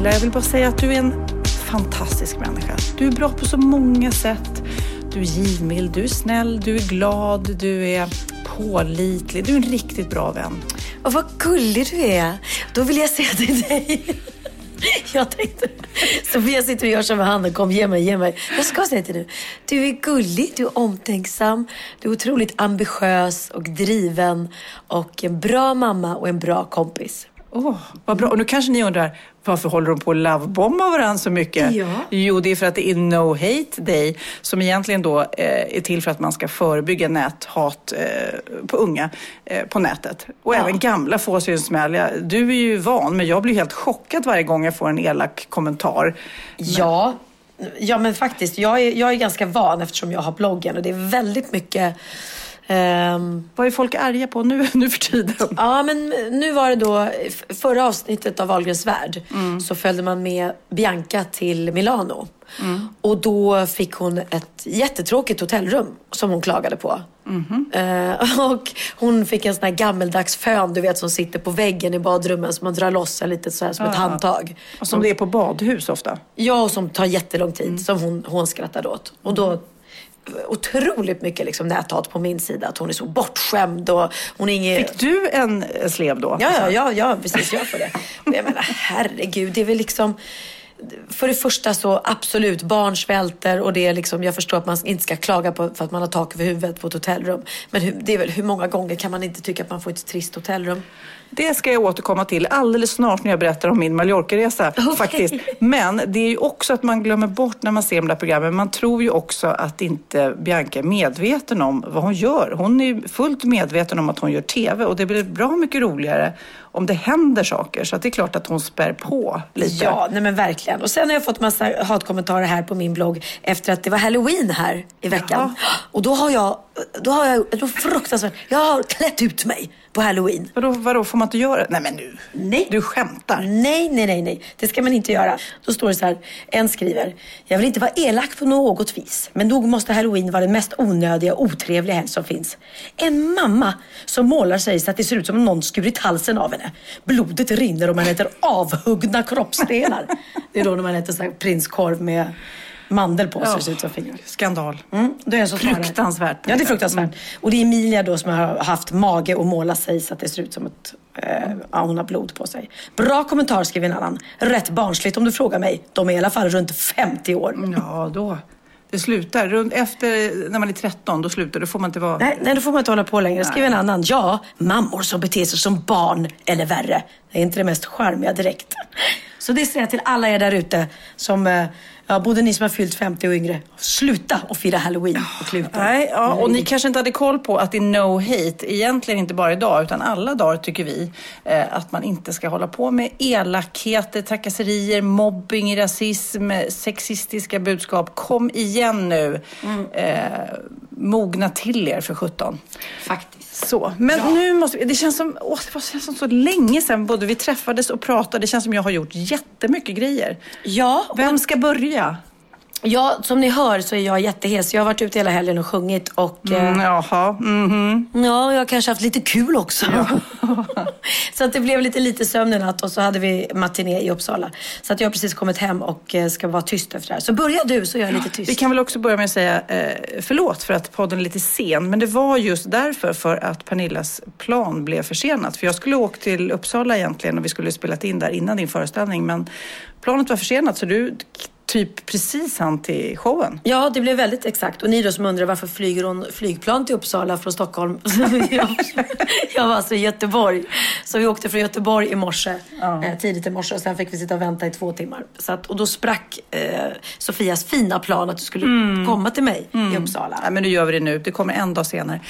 Pernilla, jag vill bara säga att du är en fantastisk människa. Du är bra på så många sätt. Du är givmild, du är snäll, du är glad, du är pålitlig. Du är en riktigt bra vän. Och vad gullig du är. Då vill jag säga till dig. Jag tänkte, Sofia sitter och gör så med handen. Kom, ge mig, ge mig. Jag ska säga till dig. Du är gullig, du är omtänksam, du är otroligt ambitiös och driven och en bra mamma och en bra kompis. Åh, oh, vad bra. Och nu kanske ni undrar, varför håller de på att lovebomba varandra så mycket? Ja. Jo, det är för att det är No Hate Day som egentligen då eh, är till för att man ska förebygga näthat eh, på unga eh, på nätet. Och Ja. även gamla får sig en smäll. Du är ju van, men jag blir helt chockad varje gång jag får en elak kommentar. Ja, ja men faktiskt. Jag är, jag är ganska van eftersom jag har bloggen och det är väldigt mycket ehm, Vad är folk arga på nu, nu för tiden? Ja, men nu var det då förra avsnittet av Wahlgrens värld så följde man med Bianca till Milano. Och då fick hon ett jättetråkigt hotellrum som hon klagade på. Eh, och hon fick en sån här gammeldags fön, du vet, som sitter på väggen i badrummen som man drar loss lite så här som ett handtag. Och Som det är på badhus ofta. Ja, och som tar jättelång tid, som hon, hon skrattade åt. Och då otroligt mycket liksom näthat på min sida, att hon är så bortskämd och hon är ingen... Fick du en slev då? Ja, ja, ja, ja precis. Jag får det. Och jag menar, herregud, det är väl liksom... För det första så absolut, barn svälter och det är liksom, jag förstår att man inte ska klaga på för att man har tak över huvudet på ett hotellrum. Men det är väl, hur många gånger kan man inte tycka att man får ett trist hotellrum? Det ska jag återkomma till alldeles snart när jag berättar om min Mallorca-resa. Faktiskt. Men det är ju också att man glömmer bort när man ser de där programmen. Man tror ju också att inte Bianca är medveten om vad hon gör. Hon är fullt medveten om att hon gör TV och det blir bra mycket roligare om det händer saker. Så det är klart att hon spär på lite. Ja, nej men verkligen. Och sen har jag fått massa hatkommentarer här på min blogg efter att det var halloween här i veckan. Och då har jag, då har jag, då fruktansvärt, jag har klätt ut mig på halloween. Vadå, vadå, får man inte göra? Nej men nu, Nej. du skämtar. Nej, nej, nej, nej. Det ska man inte göra. Då står det så här. En skriver. Jag vill inte vara elak på något vis. Men nog måste halloween vara den mest onödiga och otrevliga helg som finns. En mamma som målar sig så att det ser ut som om någon skurit halsen av henne. Blodet rinner och man äter avhuggna kroppsdelar. det är då när man äter så här prinskorv med mandel på så det ser ut som fingrar. Skandal. Mm, då är så. Fruktansvärt. Ja, det är fruktansvärt. Och det är Emilia då som har haft mage att måla sig så att det ser ut som att eh, hon har blod på sig. Bra kommentar skriver en annan. Rätt barnsligt om du frågar mig. De är i alla fall runt 50 år. Ja, då. Det slutar. Runt efter, när man är 13, då slutar. Då får man inte vara... Nej, nej, då får man inte hålla på längre. Skriver en annan. Ja, mammor som beter sig som barn eller värre. Det är inte det mest charmiga direkt. Så det säger jag till alla er där ute som, eh, ja, både ni som har fyllt 50 och yngre. Sluta att fira halloween och klä ut er. Nej, ja, och ni kanske inte hade koll på att det är no hate, egentligen inte bara idag, utan alla dagar tycker vi eh, att man inte ska hålla på med elakheter, trakasserier, mobbing, rasism, sexistiska budskap. Kom igen nu. Eh, mogna till er för 17. Faktiskt. Så, men nu måste vi, det känns som, åh, det var- känns som så länge sedan både vi träffades och pratade. Det känns som jag har gjort jättemycket grejer. Ja, Vem ska börja? Ja, som ni hör så är jag jättehes. Jag har varit ute hela helgen och sjungit och Mm, eh, jaha, mhm. ja, jag har kanske haft lite kul också. så att det blev lite lite sömn i natt och så hade vi matiné i Uppsala. Så att jag har precis kommit hem och eh, ska vara tyst efter det här. Så börja du så är jag lite tyst. Vi kan väl också börja med att säga eh, förlåt för att podden är lite sen. Men det var just därför för att Pernillas plan blev försenat. För jag skulle åka till Uppsala egentligen och vi skulle spelat in där innan din föreställning. Men planet var försenat så du typ precis han till showen. Ja, det blev väldigt exakt. Och ni då som undrar varför flyger hon flygplan till Uppsala från Stockholm? jag, jag var alltså i Göteborg. Så vi åkte från Göteborg i morse, Ja. eh, tidigt i morse. Och sen fick vi sitta och vänta i två timmar. Så att, och då sprack eh, Sofias fina plan att du skulle komma till mig i Uppsala. Nej, men nu gör vi det nu. Det kommer en dag senare.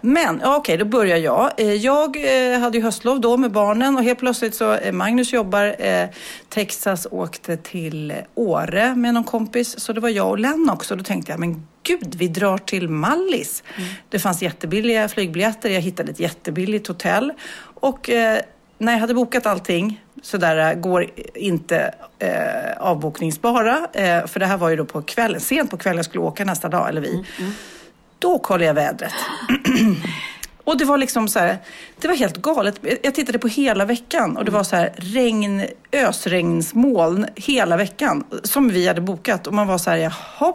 Men ja, okej, då börjar jag. Eh, Jag eh, hade ju höstlov då med barnen och helt plötsligt så eh, Magnus jobbar. Eh, Texas åkte till Åre med någon kompis. Så det var jag och Len också. Då tänkte jag, men gud, vi drar till Mallis. Det fanns jättebilliga flygbiljetter. Jag hittade ett jättebilligt hotell. Och eh, när jag hade bokat allting så där eh, går inte eh, avbokningsbara. Eh, för det här var ju då på kvällen, sent på kvällen jag skulle åka nästa dag, eller vi. Då kollade jag vädret. Och det var liksom så här, det var helt galet. Jag tittade på hela veckan och det var så här regn, ösregnsmoln hela veckan som vi hade bokat. Och man var så här, jaha.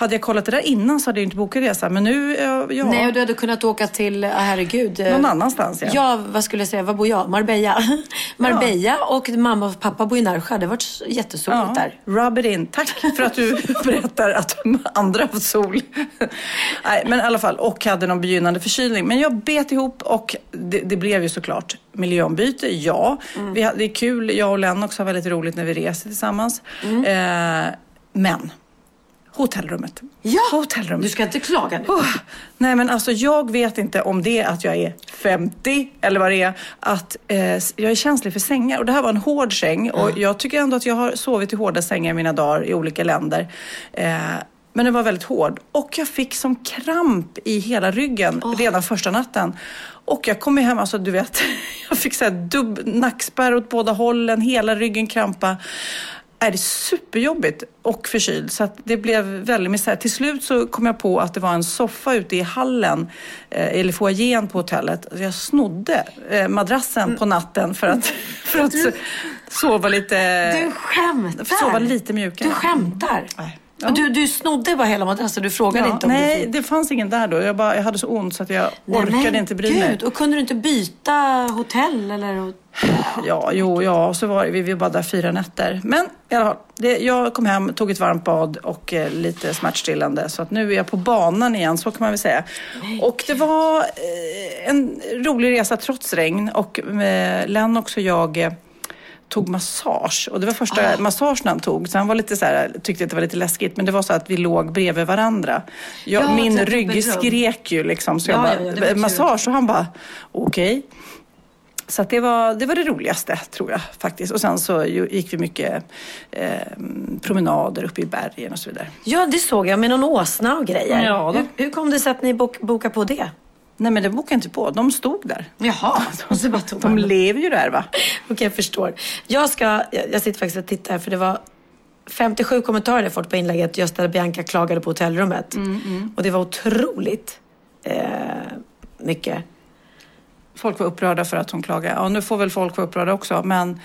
Hade jag kollat det där innan så hade jag inte bokat resa. Men nu, eh, ja. Nej, och du hade kunnat åka till, ah, herregud. eh, Någon annanstans, ja. Ja, vad skulle jag säga? Var bor jag? Marbella. Marbella och mamma och pappa bor i Närsjö. Det har varit jättesoligt där. Rub it in. Tack för att du berättar att andra har sol. Nej, men i alla fall. Och hade någon begynnande förkylning. Men jag bet ihop och det, det blev ju såklart miljöombyte. Ja, Mm. vi, det är kul. Jag och Lennox har väldigt roligt när vi reser tillsammans. Mm. Eh, men hotellrummet. Ja, hotellrummet. Du ska inte klaga nu. Oh, nej men alltså jag vet inte om det är att jag är 50 eller vad det är. Att eh, jag är känslig för sängar. Och det här var en hård säng. Och jag tycker ändå att jag har sovit i hårda sängar i mina dagar i olika länder. Eh, men den var väldigt hård. Och jag fick som kramp i hela ryggen redan första natten. Och jag kom hem, alltså du vet, jag fick så här dubb, nackspärr åt båda hållen, hela ryggen krampa. Är det superjobbigt och förkyld så att det blev väldigt misär. Till slut så kom jag på att det var en soffa ute i hallen eh, eller foajén på hotellet. Så Jag snodde eh, madrassen på natten för att, för att so- sova lite... Du skämtar. Sova lite mjukare. Du skämtar. Nej. Och Du, du snodde bara hela madrassen. Du frågade Ja, inte om nej, det fanns ingen där då. Jag, bara, jag hade så ont så att jag Nej, orkade inte bry mig. Gud, och kunde du inte byta hotell eller? Ja, jo, ja, så var vi, vi var bara där fyra nätter. Men i alla fall, det, jag kom hem, tog ett varmt bad och eh, lite smärtstillande. Så att nu är jag på banan igen, så kan man väl säga. Och det var eh, en rolig resa trots regn. Och eh, Lennox och jag eh, tog massage. Och det var första massagen han tog. Så han var lite så här, tyckte att det var lite läskigt. Men det var så att vi låg bredvid varandra. Jag, Ja, min ett rygg skrek ju liksom. Så Ja, jag ja, bara, ja, massage? Och han bara, okej. Så att det, var, det var det roligaste tror jag faktiskt. Och sen så gick vi mycket eh, promenader uppe i bergen och så vidare. Ja, det såg jag med någon åsna och grejer. Ja, hur, hur kom det sig att ni bok, bokade på det? Nej men det bokade jag inte på, de stod där. Jaha, och så bara tog De lever ju där va? Okej, jag förstår. Jag, ska, jag, sitter faktiskt och tittar här för det var 57 kommentarer jag fått på inlägget just där Bianca klagade på hotellrummet. Och det var otroligt eh, mycket. Folk var upprörda för att hon klagade. Ja nu får väl folk vara upprörda också men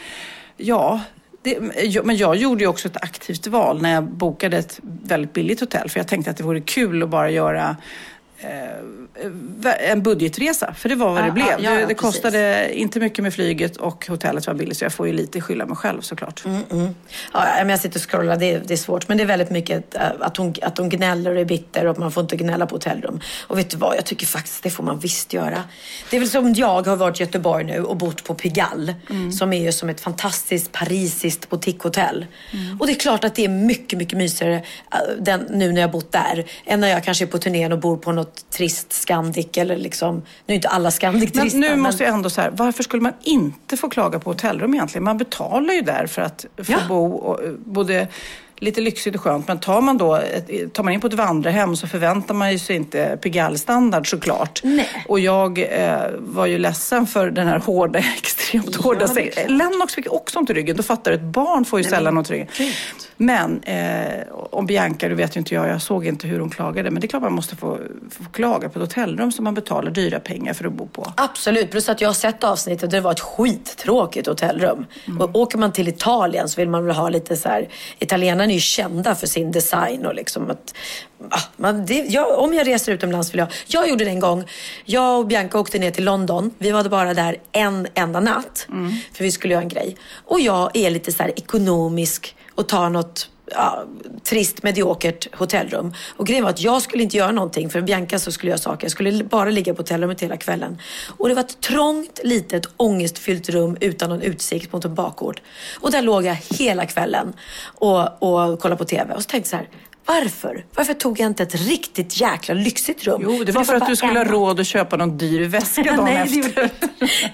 ja. Det, men jag gjorde ju också ett aktivt val när jag bokade ett väldigt billigt hotell. För jag tänkte att det vore kul att bara göra eh, en budgetresa. För det var vad Ja, det blev. ja, ja, det, ja, det precis. kostade inte mycket med flyget och hotellet var billigt. Så jag får ju lite skylla mig själv såklart. Ja, men jag sitter och scrollar, det är, det är svårt. Men det är väldigt mycket eh, att hon, att hon gnäller och är bitter och att man får inte gnälla på hotellrum. Och vet du vad, jag tycker faktiskt det får man visst göra. Det är väl som jag har varit i Göteborg nu och bott på Pigalle. Som är ju som ett fantastiskt parisiskt boutiquehotell. Och det är klart att det är mycket, mycket mysigare eh, den, nu när jag har bott där. Än när jag kanske är på turnén och bor på något trist Scandic eller liksom, nu är inte alla Scandic Men nu måste jag ändå så här, varför skulle man inte få klaga på hotellrum egentligen? Man betalar ju där för att få Ja. bo och, eh, både lite lyxigt och skönt. Men tar man då ett, tar man in på ett vandrarhem så förväntar man ju sig inte Pigalle-standard såklart. Nej. Och jag eh, var ju ledsen för den här hårda, extremt hårda är sängen. Lennox fick också ont i ryggen. Då fattar du, ett barn får ju sällan ont i ryggen. Men eh, om Bianca, du vet ju inte jag, jag såg inte hur hon klagade. Men det är klart man måste få, få klaga på ett hotellrum som man betalar dyra pengar för att bo på. Absolut, plus att jag har sett avsnittet och det var ett skittråkigt hotellrum. Och åker man till Italien så vill man väl ha lite så här, italienarna är ju kända för sin design och liksom att, ah, man, det, jag, om jag reser utomlands vill jag, jag gjorde det en gång, jag och Bianca åkte ner till London, vi var bara där en enda natt, för vi skulle göra en grej. Och jag är lite så här ekonomisk och tar något ja, trist, mediokert hotellrum. Och grejen var att jag skulle inte göra någonting. För Bianca så skulle göra saker. Jag skulle bara ligga på hotellrummet hela kvällen. Och det var ett trångt, litet, ångestfyllt rum utan någon utsikt mot en bakgård. Och där låg jag hela kvällen och, och kollade på TV. Och så tänkte jag så här, varför? Varför tog jag inte ett riktigt jäkla lyxigt rum? Jo, det var för, för att du skulle ha en- råd att köpa någon dyr väska dagen Nej, det efter. gjorde,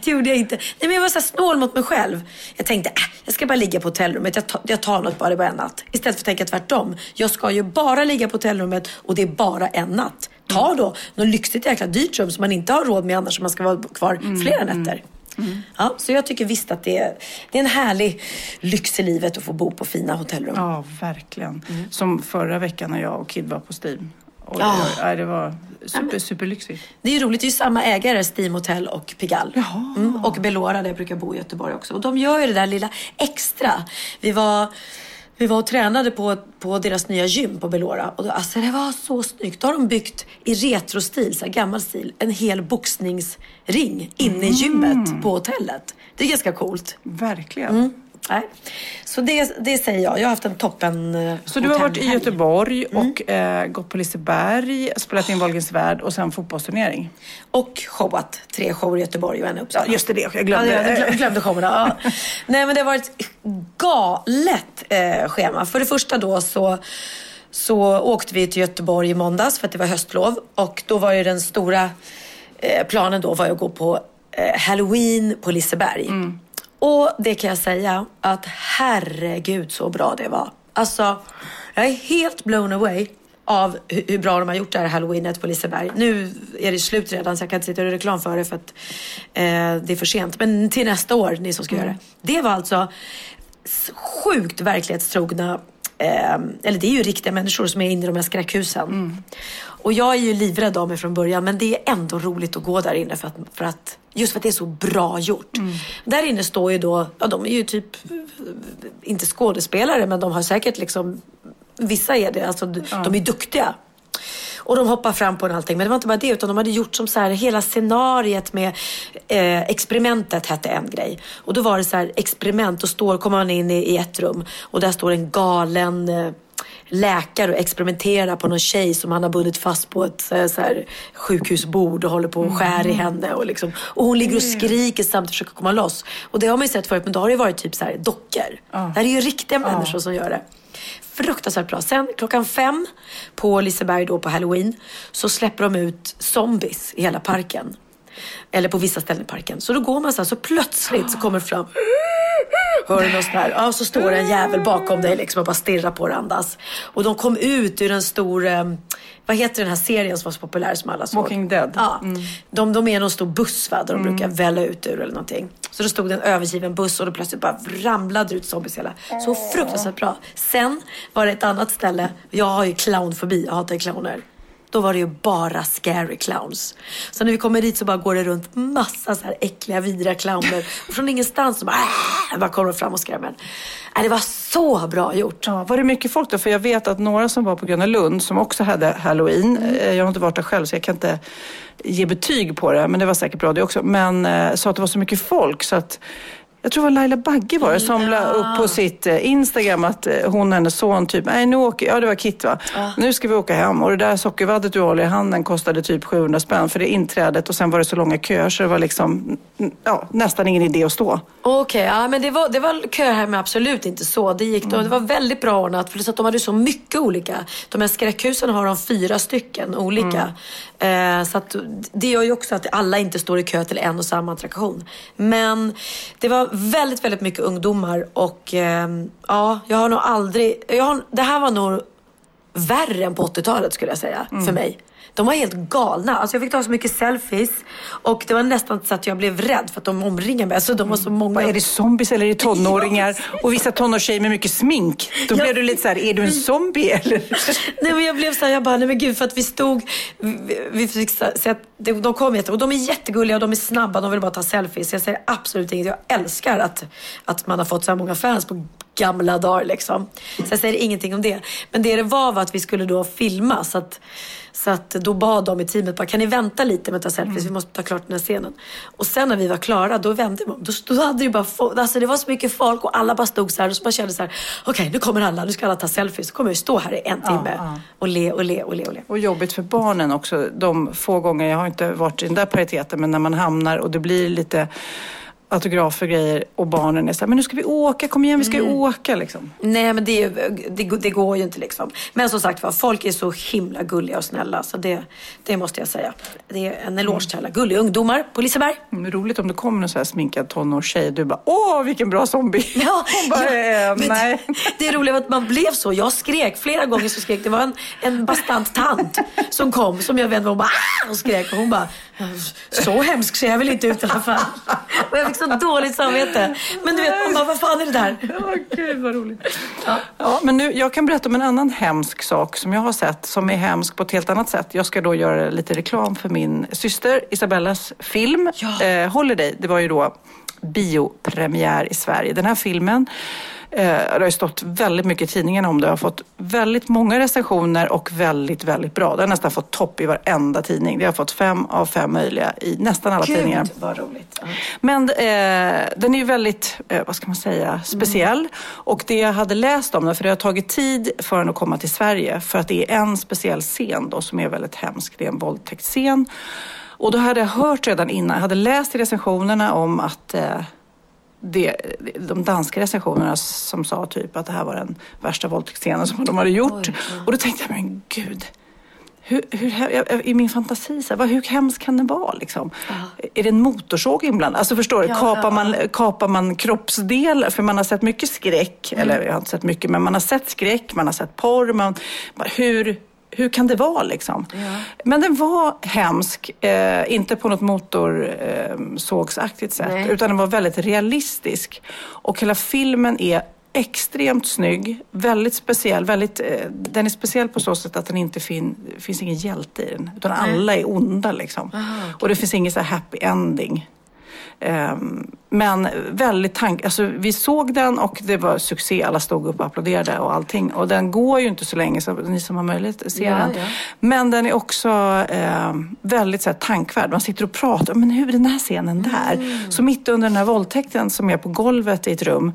det gjorde jag inte. Nej, men jag var så snål mot mig själv. Jag tänkte, äh, jag ska bara ligga på hotellrummet. Jag, tar- jag tar något bara, det bara en natt. Istället för att tänka tvärtom. Jag ska ju bara ligga på hotellrummet och det är bara en natt. Ta då något lyxigt jäkla dyrt rum som man inte har råd med annars om man ska vara kvar flera nätter. Ja, så jag tycker visst att det är, det är en härlig lyx i livet att få bo på fina hotellrum. Ja, verkligen. Som förra veckan när jag och Kid var på Steam. Och Ja. det, det var super, superlyxigt. Det är ju roligt, det är ju samma ägare, Steam Hotel och Pigalle. Mm, och Belora där jag brukar bo i Göteborg också. Och de gör ju det där lilla extra. Vi var, vi var och tränade på, på deras nya gym på Belora. Och då, alltså det var så snyggt. Då har de byggt i retrostil, så här gammal stil, en hel boxningsring inne i gymmet på hotellet. Det är ganska coolt. Verkligen. Mm. Nej. Så det, det säger jag. Jag har haft en toppen eh, Så du har varit i. Göteborg och eh, gått på Liseberg, spelat in Wahlgrens värld och sen fotbollsturnering. Och showat. Tre shower i Göteborg och en i Uppsala. Ja, just det, jag glömde. Ja, jag glömde, glömde showerna. Ja. Nej, men det har varit galet eh, schema. För det första då så, så åkte vi till Göteborg i måndags för att det var höstlov. Och då var ju den stora eh, planen då var att gå på eh, Halloween på Liseberg. Och det kan jag säga att herregud så bra det var. Alltså, jag är helt blown away av hu- hur bra de har gjort det här halloweenet på Liseberg. Nu är det slut redan så jag kan inte sitta och reklam för det för att eh, det är för sent. Men till nästa år, ni som ska göra det. Det var alltså sjukt verklighetstrogna Eh, eller det är ju riktiga människor som är inne i de här skräckhusen. Och jag är ju livrädd av mig från början men det är ändå roligt att gå där inne för att, för att just för att det är så bra gjort. Där inne står ju då, ja de är ju typ inte skådespelare men de har säkert liksom, vissa är det, alltså de är duktiga. Och de hoppar fram på och allting. Men det var inte bara det, utan de hade gjort som så här, hela scenariet med eh, experimentet hette en grej. Och då var det så här, experiment, då står, kommer man in i, i ett rum och där står en galen eh, läkare och experimenterar på någon tjej som han har bundit fast på ett så här, så här, sjukhusbord och håller på och skär i henne. Och, liksom, och hon ligger och skriker samtidigt och försöker komma loss. Och det har man ju sett förut, men då har det ju varit typ så här dockor. Det här är ju riktiga människor som gör det. Fruktansvärt bra. Sen klockan fem på Liseberg då på halloween så släpper de ut zombies i hela parken. Eller på vissa ställen i parken. Så då går man så här, så plötsligt så kommer det fram Hör du något sånt här? Ja, så står det en jävel bakom dig liksom och bara stirrar på dig och andas. Och de kom ut ur en stor, eh, vad heter den här serien som var så populär som alla såg? Walking Dead. Ja. De, de är någon stor buss va, där de brukar välla ut ur eller någonting. Så det stod det en övergiven buss och då plötsligt bara ramlade ut zombies hela. Så fruktansvärt bra. Sen var det ett annat ställe, jag har ju clownfobi, jag hatar clowner. Då var det ju bara scary clowns. Så när vi kommer dit så bara går det runt massa så här äckliga, vidriga clowner. Och från ingenstans så bara, äh, bara kommer de fram och skrämmer. Äh, det var så bra gjort. Ja, var det mycket folk då? För jag vet att några som var på Gröna Lund som också hade halloween, eh, jag har inte varit där själv så jag kan inte ge betyg på det, men det var säkert bra det också, men eh, sa att det var så mycket folk så att jag tror det var Laila Bagge var det som la upp på sitt eh, Instagram att eh, hon och hennes son typ, nej nu åker, ja det var Kit va, nu ska vi åka hem och det där sockervaddet du håller i handen kostade typ 700 spänn för det inträdet och sen var det så långa köer så det var liksom, mm, ja nästan ingen idé att stå. Okej, ja men det var, det var köer här men absolut inte så. Det gick då, det var väldigt bra ordnat för så att de hade så mycket olika. De här skräckhusen har de fyra stycken olika. Eh, så att det gör ju också att alla inte står i kö till en och samma attraktion. Men det var väldigt, väldigt mycket ungdomar och eh, ja, jag har nog aldrig, jag har, det här var nog värre än på 80-talet skulle jag säga, för mig. De var helt galna. Alltså jag fick ta så mycket selfies och det var nästan så att jag blev rädd för att de omringade mig. Alltså de var så många. Vad är det zombies eller är det tonåringar? Och vissa tonårstjejer med mycket smink. Då blev du lite så här, är du en zombie eller? Nej men jag blev så här, jag bara, nej men gud för att vi stod, vi, vi fick se att de, de kom jätte, och de är jättegulliga och de är snabba, de vill bara ta selfies. Jag säger absolut inget, jag älskar att, att man har fått så här många fans på gamla dagar liksom. Så jag säger ingenting om det. Men det det var var att vi skulle då filma. Så att, så att då bad de i teamet bara, kan ni vänta lite med att ta selfies? Mm. Vi måste ta klart den här scenen. Och sen när vi var klara, då vände man. Då, då hade det bara alltså det var så mycket folk och alla bara stod så här. Och så bara kände så här, okej okay, nu kommer alla, nu ska alla ta selfies. Så kommer vi stå här i en timme ja, ja. och le och le och le och le. Och jobbigt för barnen också. De få gånger, jag har inte varit i den där pariteten, men när man hamnar och det blir lite autografer och grejer och barnen är så här, men nu ska vi åka, kom igen vi ska ju mm. åka liksom. Nej men det, det, det, går ju inte liksom. Men som sagt var, folk är så himla gulliga och snälla så det, det måste jag säga. Det är en eloge till alla gulliga ungdomar på Liseberg. Mm, roligt om det kommer en så här sminkad tonårstjej du bara, åh vilken bra zombie. Ja, bara, ja, äh, nej. Det, det är roligt att man blev så. Jag skrek flera gånger så skrek. Det var en, en bastant tant som kom som jag vände mig och bara ah! och skrek och hon bara så hemsk ser jag väl inte ut i alla fall. Så dåligt samvete. Men du vet, man bara, vad fan är det där? Ja, gud vad roligt. Ja. ja, men nu, jag kan berätta om en annan hemsk sak som jag har sett som är hemsk på ett helt annat sätt. Jag ska då göra lite reklam för min syster Isabellas film ja. eh, Holiday. Det var ju då biopremiär i Sverige. Den här filmen det har ju stått väldigt mycket i tidningarna om det. Jag har fått väldigt många recensioner och väldigt, väldigt bra. Det har nästan fått topp i varenda tidning. Det har fått fem av fem möjliga i nästan alla Gud, tidningar. vad roligt. Ja. Men eh, den är ju väldigt, eh, vad ska man säga, speciell. Mm. Och det jag hade läst om den, för det har tagit tid för den att komma till Sverige. För att det är en speciell scen då som är väldigt hemsk. Det är en våldtäktsscen. Och då hade jag hört redan innan, jag hade läst i recensionerna om att eh, det, de danska recensionerna som sa typ att det här var den värsta våldtäktsscenen som de hade gjort. Oj. Och då tänkte jag, men gud. Hur, hur, I min fantasi, så här, hur hemskt kan den vara? Liksom? Är det en motorsåg inblandad? Alltså förstår du, ja, kapar, ja. Man, kapar man kroppsdelar? För man har sett mycket skräck, mm. eller jag har inte sett mycket, men man har sett skräck, man har sett porr. Man, hur, hur kan det vara liksom? Ja. Men den var hemsk, eh, inte på något motorsågsaktigt eh, sätt, Nej. utan den var väldigt realistisk. Och hela filmen är extremt snygg, väldigt speciell. Väldigt, eh, den är speciell på så sätt att den inte fin, finns ingen hjälte i den, utan Nej. alla är onda liksom. Aha, okay. Och det finns ingen så happy ending. Ehm, men väldigt tank... Alltså, vi såg den och det var succé. Alla stod upp och applåderade och allting. Och den går ju inte så länge, så ni som har möjlighet ser ja, den. Ja. Men den är också eh, väldigt så här, tankvärd. Man sitter och pratar. Men hur är den här scenen där? Mm. Så mitt under den här våldtäkten som är på golvet i ett rum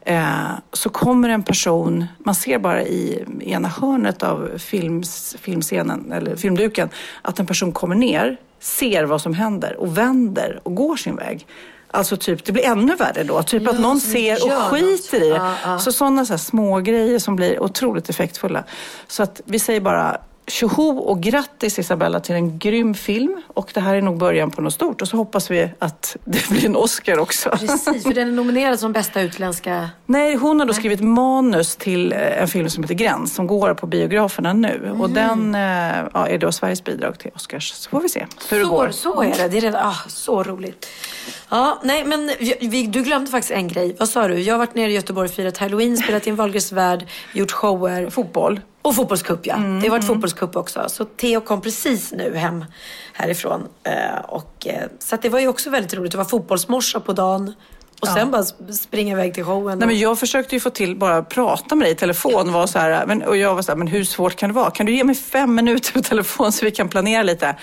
eh, så kommer en person, man ser bara i ena hörnet av films, filmscenen, eller filmduken, att en person kommer ner ser vad som händer och vänder och går sin väg. Alltså typ, det blir ännu värre då. Typ ja, att någon ser och skiter i det. Ja, ja. Så sådana så små grejer som blir otroligt effektfulla. Så att vi säger bara tjoho och grattis Isabella till en grym film. Och det här är nog början på något stort. Och så hoppas vi att det blir en Oscar också. Precis, för den är nominerad som bästa utländska... Nej, hon har då skrivit manus till eh, en film som heter Gräns som går på biograferna nu. Mm. Och den eh, ja, är då Sveriges bidrag till Oscars. Så får vi se hur det går. Så är det. Det är redan, ah, så roligt. Ja, nej men vi, du glömde faktiskt en grej. Vad sa du? Jag har varit nere i Göteborg och firat halloween, spelat in Wahlgrens värld, gjort shower. Fotboll. Och fotbollscup ja. Mm, det har varit mm. fotbollscup också. Så Theo kom precis nu hem härifrån. Eh, och, eh, så det var ju också väldigt roligt. Det var fotbollsmorsa på dagen. Och sen bara springa iväg till showen. Nej, men jag försökte ju få till bara prata med dig i telefon. Var så här, men, och jag var så här, men hur svårt kan det vara? Kan du ge mig fem minuter på telefon så vi kan planera lite?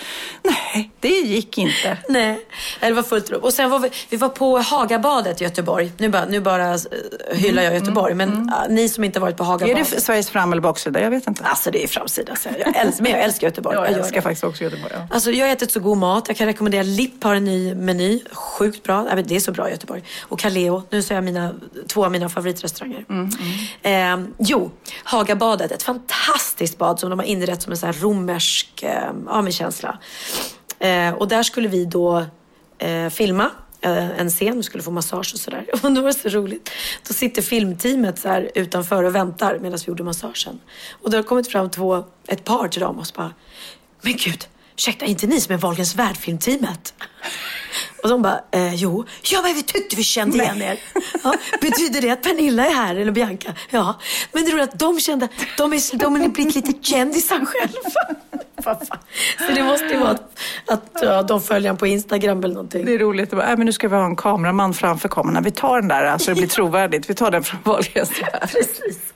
Nej, det gick inte. Nej, det var fullt upp. Och sen var vi, vi var på Hagabadet i Göteborg. Nu bara, nu bara eh, hyllar jag Göteborg. Mm, men mm. ni som inte varit på Hagabadet. Är det Sveriges fram eller baksida? Jag vet inte. Alltså det är framsida. Så jag älskar, men jag älskar Göteborg. jag, jag älskar det. faktiskt också Göteborg. Ja. Alltså jag har ätit så god mat. Jag kan rekommendera Lipp har en ny meny. Sjukt bra. Det är så bra i Göteborg. Och Kaleo. Nu säger jag mina, två av mina favoritrestauranger. Mm, mm. Eh, jo, Hagabadet. Ett fantastiskt bad som de har inrett som en så här romersk eh, AMI-känsla. Eh, och där skulle vi då eh, filma eh, en scen, vi skulle få massage och sådär. Och då var det så roligt. Då sitter filmteamet så här utanför och väntar medan vi gjorde massagen. Och då har det kommit fram två, ett par till dem och så bara, men gud, ursäkta, inte ni som är Wahlgrens värld-filmteamet? Och de bara, eh, jo, ja men vi tyckte vi kände igen er. Ja, betyder det att Pernilla är här eller Bianca? Ja, men det är att de kände, de är, de är blivit lite kändisar själva. Så det måste ju vara att, att ja, de följer en på Instagram eller någonting. Det är roligt. Äh, men nu ska vi ha en kameraman framför kameran. Vi tar den där så det blir trovärdigt. Vi tar den från Wahlgrens. Precis.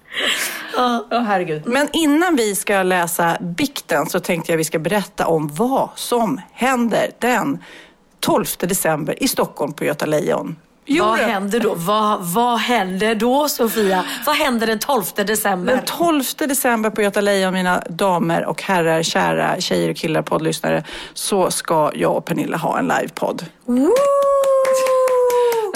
Ja, oh, herregud. Men innan vi ska läsa bikten så tänkte jag vi ska berätta om vad som händer den 12 december i Stockholm på Göta Lejon. vad händer då? Vad, vad händer då Sofia? Vad händer den 12 december? Den 12 december på Göta Lejon, mina damer och herrar, kära tjejer och killar, poddlyssnare, så ska jag och Pernilla ha en livepodd.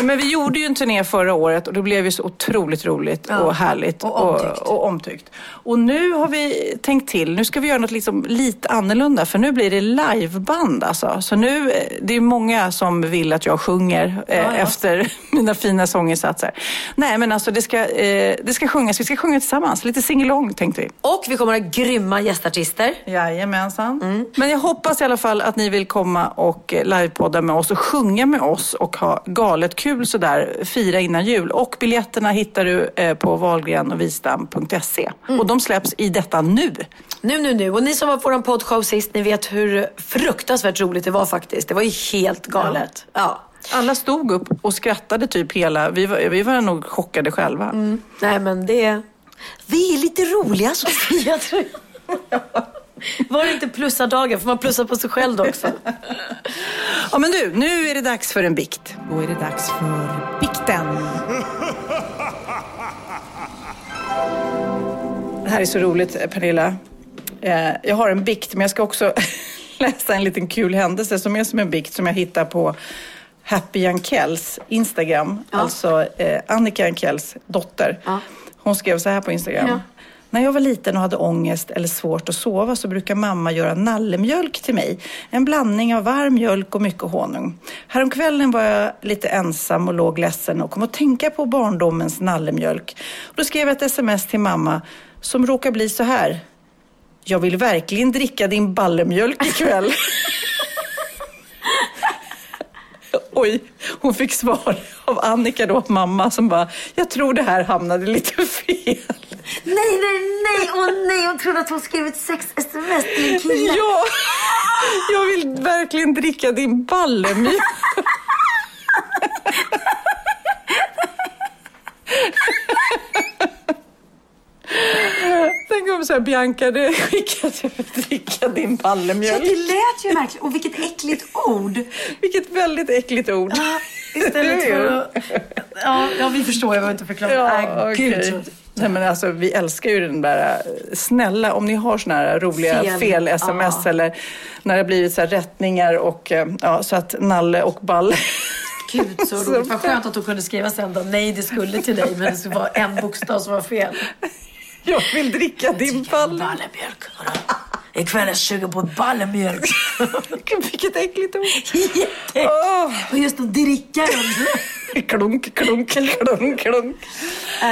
Men vi gjorde ju en turné förra året och det blev ju så otroligt roligt ja. och härligt och omtyckt. Och, och omtyckt. Och nu har vi tänkt till. Nu ska vi göra något liksom lite annorlunda för nu blir det liveband alltså. Så nu, eh, det är många som vill att jag sjunger eh, ja, efter mina fina sånginsatser. Nej men alltså det ska, eh, det ska sjungas, vi ska sjunga tillsammans. Lite singalong tänkte vi. Och vi kommer att ha grymma gästartister. Jajamensan. Mm. Men jag hoppas i alla fall att ni vill komma och eh, livepodda med oss och sjunga med oss och ha galet kul kul sådär fira innan jul. Och biljetterna hittar du eh, på wahlgrenochwistam.se. Mm. Och de släpps i detta nu. Nu, nu, nu. Och ni som var på vår poddshow sist, ni vet hur fruktansvärt roligt det var faktiskt. Det var ju helt galet. Ja. ja. Alla stod upp och skrattade typ hela... Vi var, vi var nog chockade själva. Mm. Nej, men det... Vi är lite roliga, Sofia, tror jag. Var det inte plussa dagen? Får man plussa på sig själv då också? ja men du, nu är det dags för en bikt. Då är det dags för bikten. Det här är så roligt Pernilla. Eh, jag har en bikt men jag ska också läsa en liten kul händelse som är som en bikt som jag hittar på Happy Jankells Instagram. Ja. Alltså eh, Annika Jankells dotter. Ja. Hon skrev så här på Instagram. Ja. När jag var liten och hade ångest eller svårt att sova så brukar mamma göra nallemjölk till mig. En blandning av varm mjölk och mycket honung. Häromkvällen var jag lite ensam och låg ledsen och kom att tänka på barndomens nallemjölk. då skrev jag ett sms till mamma som råkar bli så här. Jag vill verkligen dricka din ballemjölk ikväll. Oj, hon fick svar av Annika då, mamma, som bara, jag tror det här hamnade lite fel. Nej, nej, nej, åh nej, hon trodde att hon skrivit sex sms till en kille. Ja, jag vill verkligen dricka din ballemjölk. Tänk om så här, Bianca, det skickade dricka din ballemjölk. Ja, det lät ju verkligen. Och vilket äckligt ord. Vilket väldigt äckligt ord. Ja, istället för. Ja, ja, vi förstår. Jag behöver inte förklara. Ja, äh, okay. Nej, men alltså, vi älskar ju den där, snälla om ni har såna här roliga fel-sms fel eller när det blivit så här rättningar och eh, ja, så att Nalle och Balle Gud så roligt. Vad skönt att hon kunde skriva sen då. Nej, det skulle till dig men det var en bokstav som var fel. Jag vill dricka din balle. Ballemjölk. Ikväll är jag sugen på ballemjölk. Vilket äckligt ord. Jätteäckligt. Oh. Och just att dricka klunk, klunk, klunk, klunk.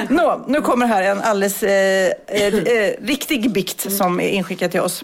Nå, nu kommer här en alldeles eh, eh, eh, riktig bikt som är inskickad till oss.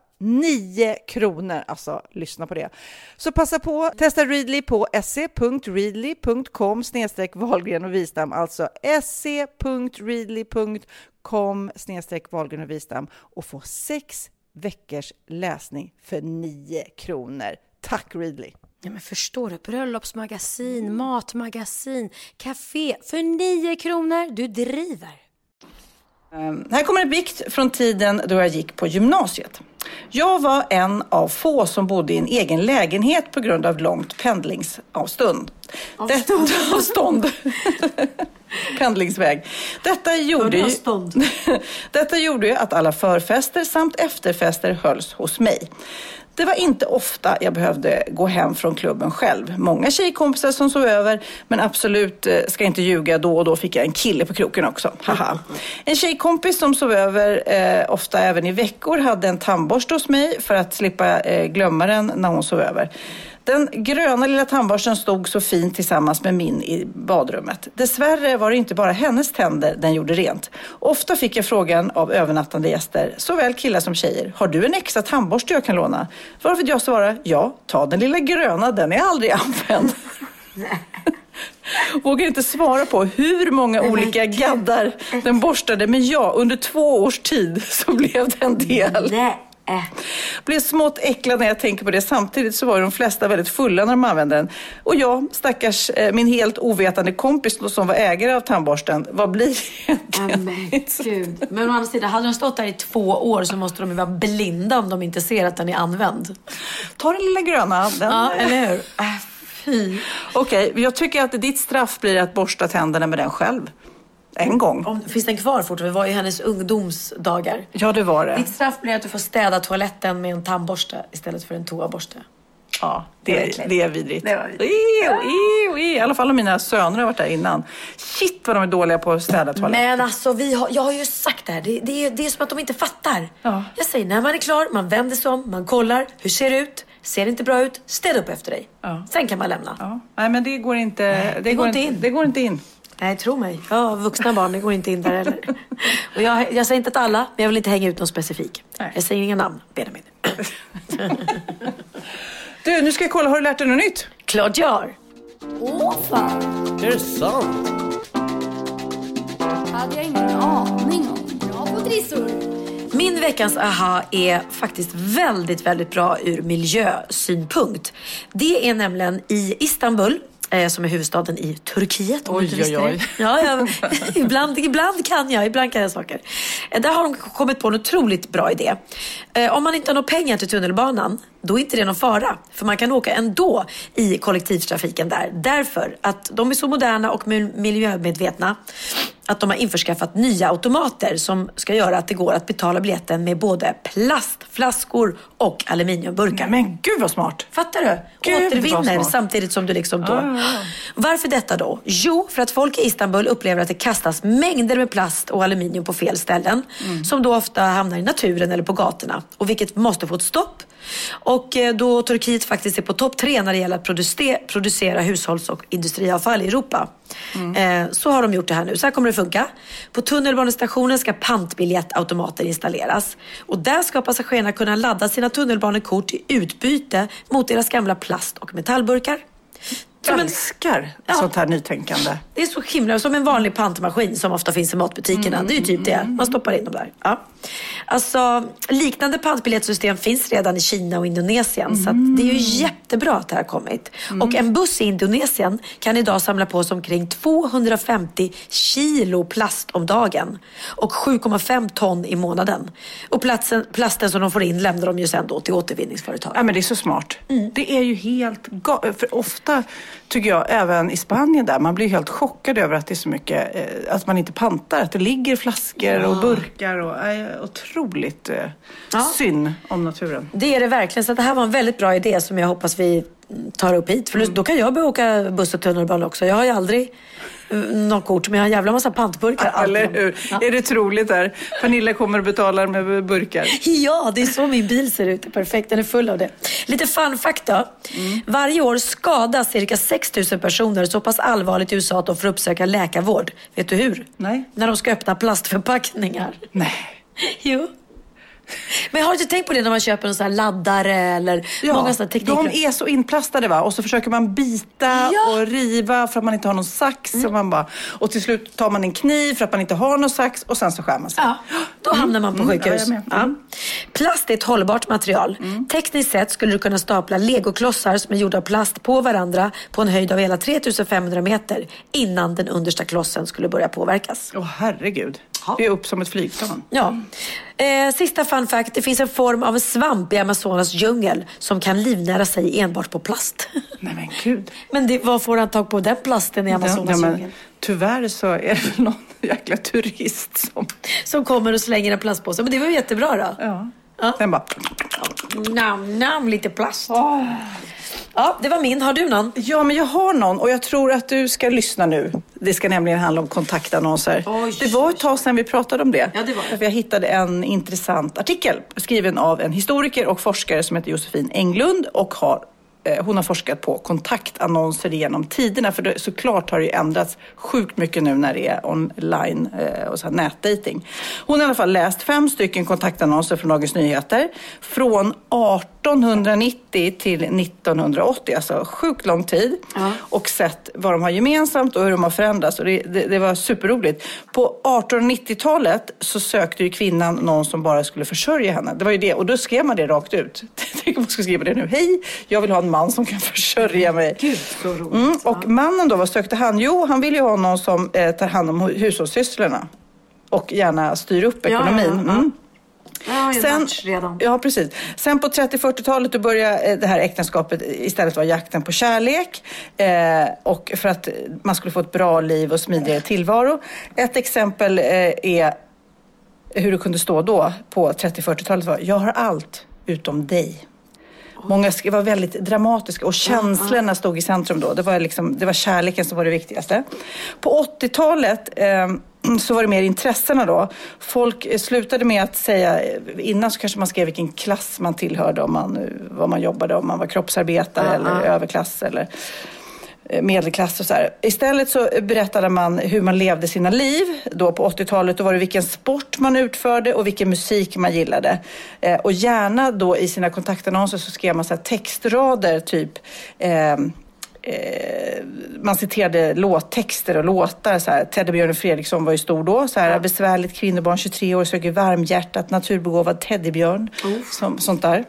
9 kronor. Alltså, lyssna på det. Så passa på, testa Readly på se.readly.com snedstreck Wahlgren och Wistam, alltså se.readly.com snedstreck Wahlgren och Wistam och få sex veckors läsning för 9 kronor. Tack Readly! Ja, men förstår du? Bröllopsmagasin, matmagasin, café för 9 kronor. Du driver! Um, här kommer en bikt från tiden då jag gick på gymnasiet. Jag var en av få som bodde i en egen lägenhet på grund av långt pendlingsavstånd. Avstånd. Detta, avstånd. Pendlingsväg. Detta gjorde, ju, detta gjorde ju att alla förfester samt efterfester hölls hos mig. Det var inte ofta jag behövde gå hem från klubben själv. Många tjejkompisar som sov över, men absolut, eh, ska inte ljuga, då och då fick jag en kille på kroken också. Haha. En tjejkompis som sov över, eh, ofta även i veckor, hade en tandborste hos mig för att slippa eh, glömma den när hon sov över. Den gröna lilla tandborsten stod så fint tillsammans med min i badrummet. Dessvärre var det inte bara hennes tänder den gjorde rent. Ofta fick jag frågan av övernattande gäster, såväl killar som tjejer, har du en extra tandborste jag kan låna? Varför jag svarar, ja, ta den lilla gröna, den är aldrig använd. Vågar inte svara på hur många olika gaddar den borstade, men ja, under två års tid så blev det en del. Äh. Blir smått äcklad när jag tänker på det. Samtidigt så var de flesta väldigt fulla när de använde den. Och jag, stackars eh, min helt ovetande kompis som var ägare av tandborsten, vad blir det egentligen? Men gud. Men å andra sidan, hade de stått där i två år så måste de ju vara blinda om de inte ser att den är använd. Ta den lilla gröna. Den. Ja, eller hur? Äh. Okej, jag tycker att ditt straff blir att borsta tänderna med den själv. En gång. Om, finns den kvar fortfarande? Det var ju hennes ungdomsdagar. Ja, det var det. Ditt straff blir att du får städa toaletten med en tandborste istället för en toaborste. Ja, Det det, äckligt. det är vidrigt. Det var vidrigt. Ew, ew, ew. I alla fall om mina söner har varit där innan. Shit vad de är dåliga på att städa toaletten. Men alltså, vi har, jag har ju sagt det här. Det, det, är, det är som att de inte fattar. Ja. Jag säger, när man är klar, man vänder sig om, man kollar. Hur ser det ut? Ser det inte bra ut? Städa upp efter dig. Ja. Sen kan man lämna. Ja. Nej, men det går inte, det går inte in. Det går inte in. Nej, tro mig. Jag har vuxna barn, det går inte in där heller. Och jag, jag säger inte att alla, men jag vill inte hänga ut någon specifik. Nej. Jag säger inga namn, Benjamin. Du, nu ska jag kolla. Har du lärt dig något nytt? Klart jag har. Åh fan, Är det sant? hade jag ingen aning om. Bra på trissor. Min veckans aha är faktiskt väldigt, väldigt bra ur miljösynpunkt. Det är nämligen i Istanbul, eh, som är huvudstaden i Turkiet. om Oj, du oj, oj. Ja, ja, ibland, ibland kan jag, ibland kan jag saker. Eh, Där har de kommit på en otroligt bra idé. Eh, Om man inte har några pengar till tunnelbanan, då är inte det någon fara. För man kan åka ändå i kollektivtrafiken där. Därför att de är så moderna och mil- miljömedvetna att de har införskaffat nya automater som ska göra att det går att betala biljetten med både plastflaskor och aluminiumburkar. Men gud vad smart. Fattar du? Gud, Återvinner samtidigt som du liksom då... Ja. Varför detta då? Jo, för att folk i Istanbul upplever att det kastas mängder med plast och aluminium på fel ställen. Mm. Som då ofta hamnar i naturen eller på gatorna. Och vilket måste få ett stopp. Och eh, då Turkiet faktiskt är på topp tre när det gäller att produce- producera hushålls och industriavfall i Europa. Mm. Eh, så har de gjort det här nu. Så här kommer det funka. På tunnelbanestationen ska pantbiljettautomater installeras. Och där ska passagerarna kunna ladda sina tunnelbanekort i utbyte mot deras gamla plast och metallburkar. Som en, Älskar Ja. sånt här nytänkande. det är så himla, som en vanlig pantmaskin som ofta finns i matbutikerna. det är ju typ det. Man stoppar in dem där. Ja. Alltså, liknande pantbiljettsystem finns redan i Kina och Indonesien. Så att det är ju jättebra att det här har kommit. Och en buss i Indonesien kan idag samla på sig omkring 250 kilo plast om dagen. Och 7,5 ton i månaden. Och platsen, plasten som de får in lämnar de ju sen då till återvinningsföretag. Ja, men det är så smart. Mm. Det är ju helt ga- För ofta tycker jag, även i Spanien där, man blir helt chockad över att det är så mycket, eh, att man inte pantar. Att det ligger flaskor och burkar och äh, otroligt eh, Ja. synd om naturen. Det är det verkligen. Så det här var en väldigt bra idé som jag hoppas vi tar upp hit. För då kan jag börja åka buss och tunnelbana också. Jag har ju aldrig eh, något kort, men jag har en jävla massa pantburkar. Eller hur? Ja. Är det troligt där? Pernilla kommer och betalar med burkar. Ja, det är så min bil ser ut. Perfekt, den är full av det. Lite fun fact då. Varje år skadas cirka 6 000 personer så pass allvarligt i USA att de får uppsöka läkarvård. Vet du hur? Nej. När de ska öppna plastförpackningar. Nej. Jo. Men har du inte tänkt på det när man köper en sån här laddare eller många sådana tekniker? de är så inplastade va? Och så försöker man bita Ja. Mm. och riva för att man inte har någon sax. Och, man bara, och till slut tar man en kniv för att man inte har någon sax och sen så skär man sig. Ja, då hamnar man på Mm, sjukhus. ja, med. Ja. Plast är ett hållbart material. Tekniskt sett skulle du kunna stapla legoklossar som är gjorda av plast på varandra på en höjd av hela 3500 meter innan den understa klossen skulle börja påverkas. Åh herregud. Det är upp som ett flygplan. Ja. Eh, sista fun fact. Det finns en form av svamp i Amazonas djungel som kan livnära sig enbart på plast. Nej men gud. Men det, var får han tag på den plasten i Amazonas Ja, djungel? tyvärr så är det väl någon jäkla turist som... Som kommer och slänger en plastpåse. Men det var ju jättebra då. Ja. Ja. Den bara... Nam, nam, lite plast. Ja, det var min. Har du någon? Ja, men jag har någon och jag tror att du ska lyssna nu. Det ska nämligen handla om kontaktannonser. Oj, det var ett tag sedan vi pratade om det. Ja, det var det. Jag hittade en intressant artikel skriven av en historiker och forskare som heter Josefin Englund och har hon har forskat på kontaktannonser genom tiderna. För det, såklart har det ju ändrats sjukt mycket nu när det är online eh, och så här nätdating. Hon har i alla fall läst fem stycken kontaktannonser från Dagens Nyheter från 1890 till 1980, alltså sjukt lång tid. Och sett vad de har gemensamt och hur de har förändrats. Och det, det, det var superroligt. På 1890-talet så sökte ju kvinnan någon som bara skulle försörja henne. Det var ju det. Och då skrev man det rakt ut. Tänk om man skulle skriva det nu. Hej, jag vill ha en man som kan försörja mig. Gud, så roligt. Mm, och mannen då, vad sökte han? Jo, han ville ju ha någon som eh, tar hand om hu- hushållssysslorna. Och gärna styr upp ja, ekonomin. ja. Mm. Jag har ju en Sen, redan. ja, precis. Sen på 30-40-talet då började eh, det här äktenskapet istället vara jakten på kärlek. Eh, och för att man skulle få ett bra liv och smidigare tillvaro. Ett exempel eh, är hur det kunde stå då på 30-40-talet var Jag har allt utom dig. Många var väldigt dramatiska och känslorna stod i centrum då. Det var, liksom, det var kärleken som var det viktigaste. På 80-talet eh, så var det mer intressena då. Folk eh, slutade med att säga, innan så kanske man skrev vilken klass man tillhörde, om man, eh, vad man jobbade, om man var kroppsarbetare eller överklass eller eh, medelklass och så här. Istället så berättade man hur man levde sina liv. Då på 80-talet då var det vilken sport man utförde och vilken musik man gillade. Eh, och gärna då i sina kontaktannonser så skrev man så textrader typ eh, Eh, man citerade låttexter och låtar. Så här, Teddybjörnen Fredriksson var ju stor då. Så här, Besvärligt kvinnobarn, 23 år, söker varmhjärtat, naturbegåvad teddybjörn. Som, sånt där.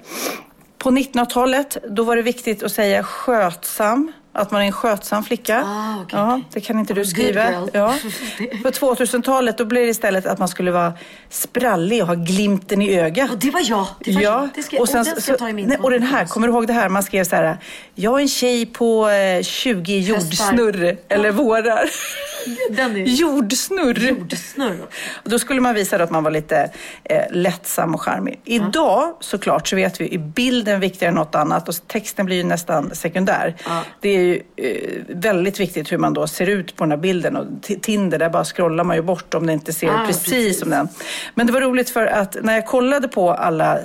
På 1900-talet, då var det viktigt att säga skötsam. Att man är en skötsam flicka. Ah, okej, ja, det kan inte du skriva. Ja. På 2000-talet då blev det istället att man skulle vara sprallig och ha glimten i ögat. Och det var jag. Det var ja. Det ska, och den ska jag ta i min nej, och den här, kommer du ihåg det här? Man skrev så här, jag är en tjej på eh, 20 jordsnurr eller vårar. Den är jordsnurr. jordsnurr. Och då skulle man visa att man var lite eh, lättsam och charmig. Idag såklart så vet vi är bilden viktigare än något annat och texten blir ju nästan sekundär. Det är ju eh, väldigt viktigt hur man då ser ut på den här bilden och Tinder där bara scrollar man ju bort om det inte ser Ah, precis, precis. som den. Men det var roligt för att när jag kollade på alla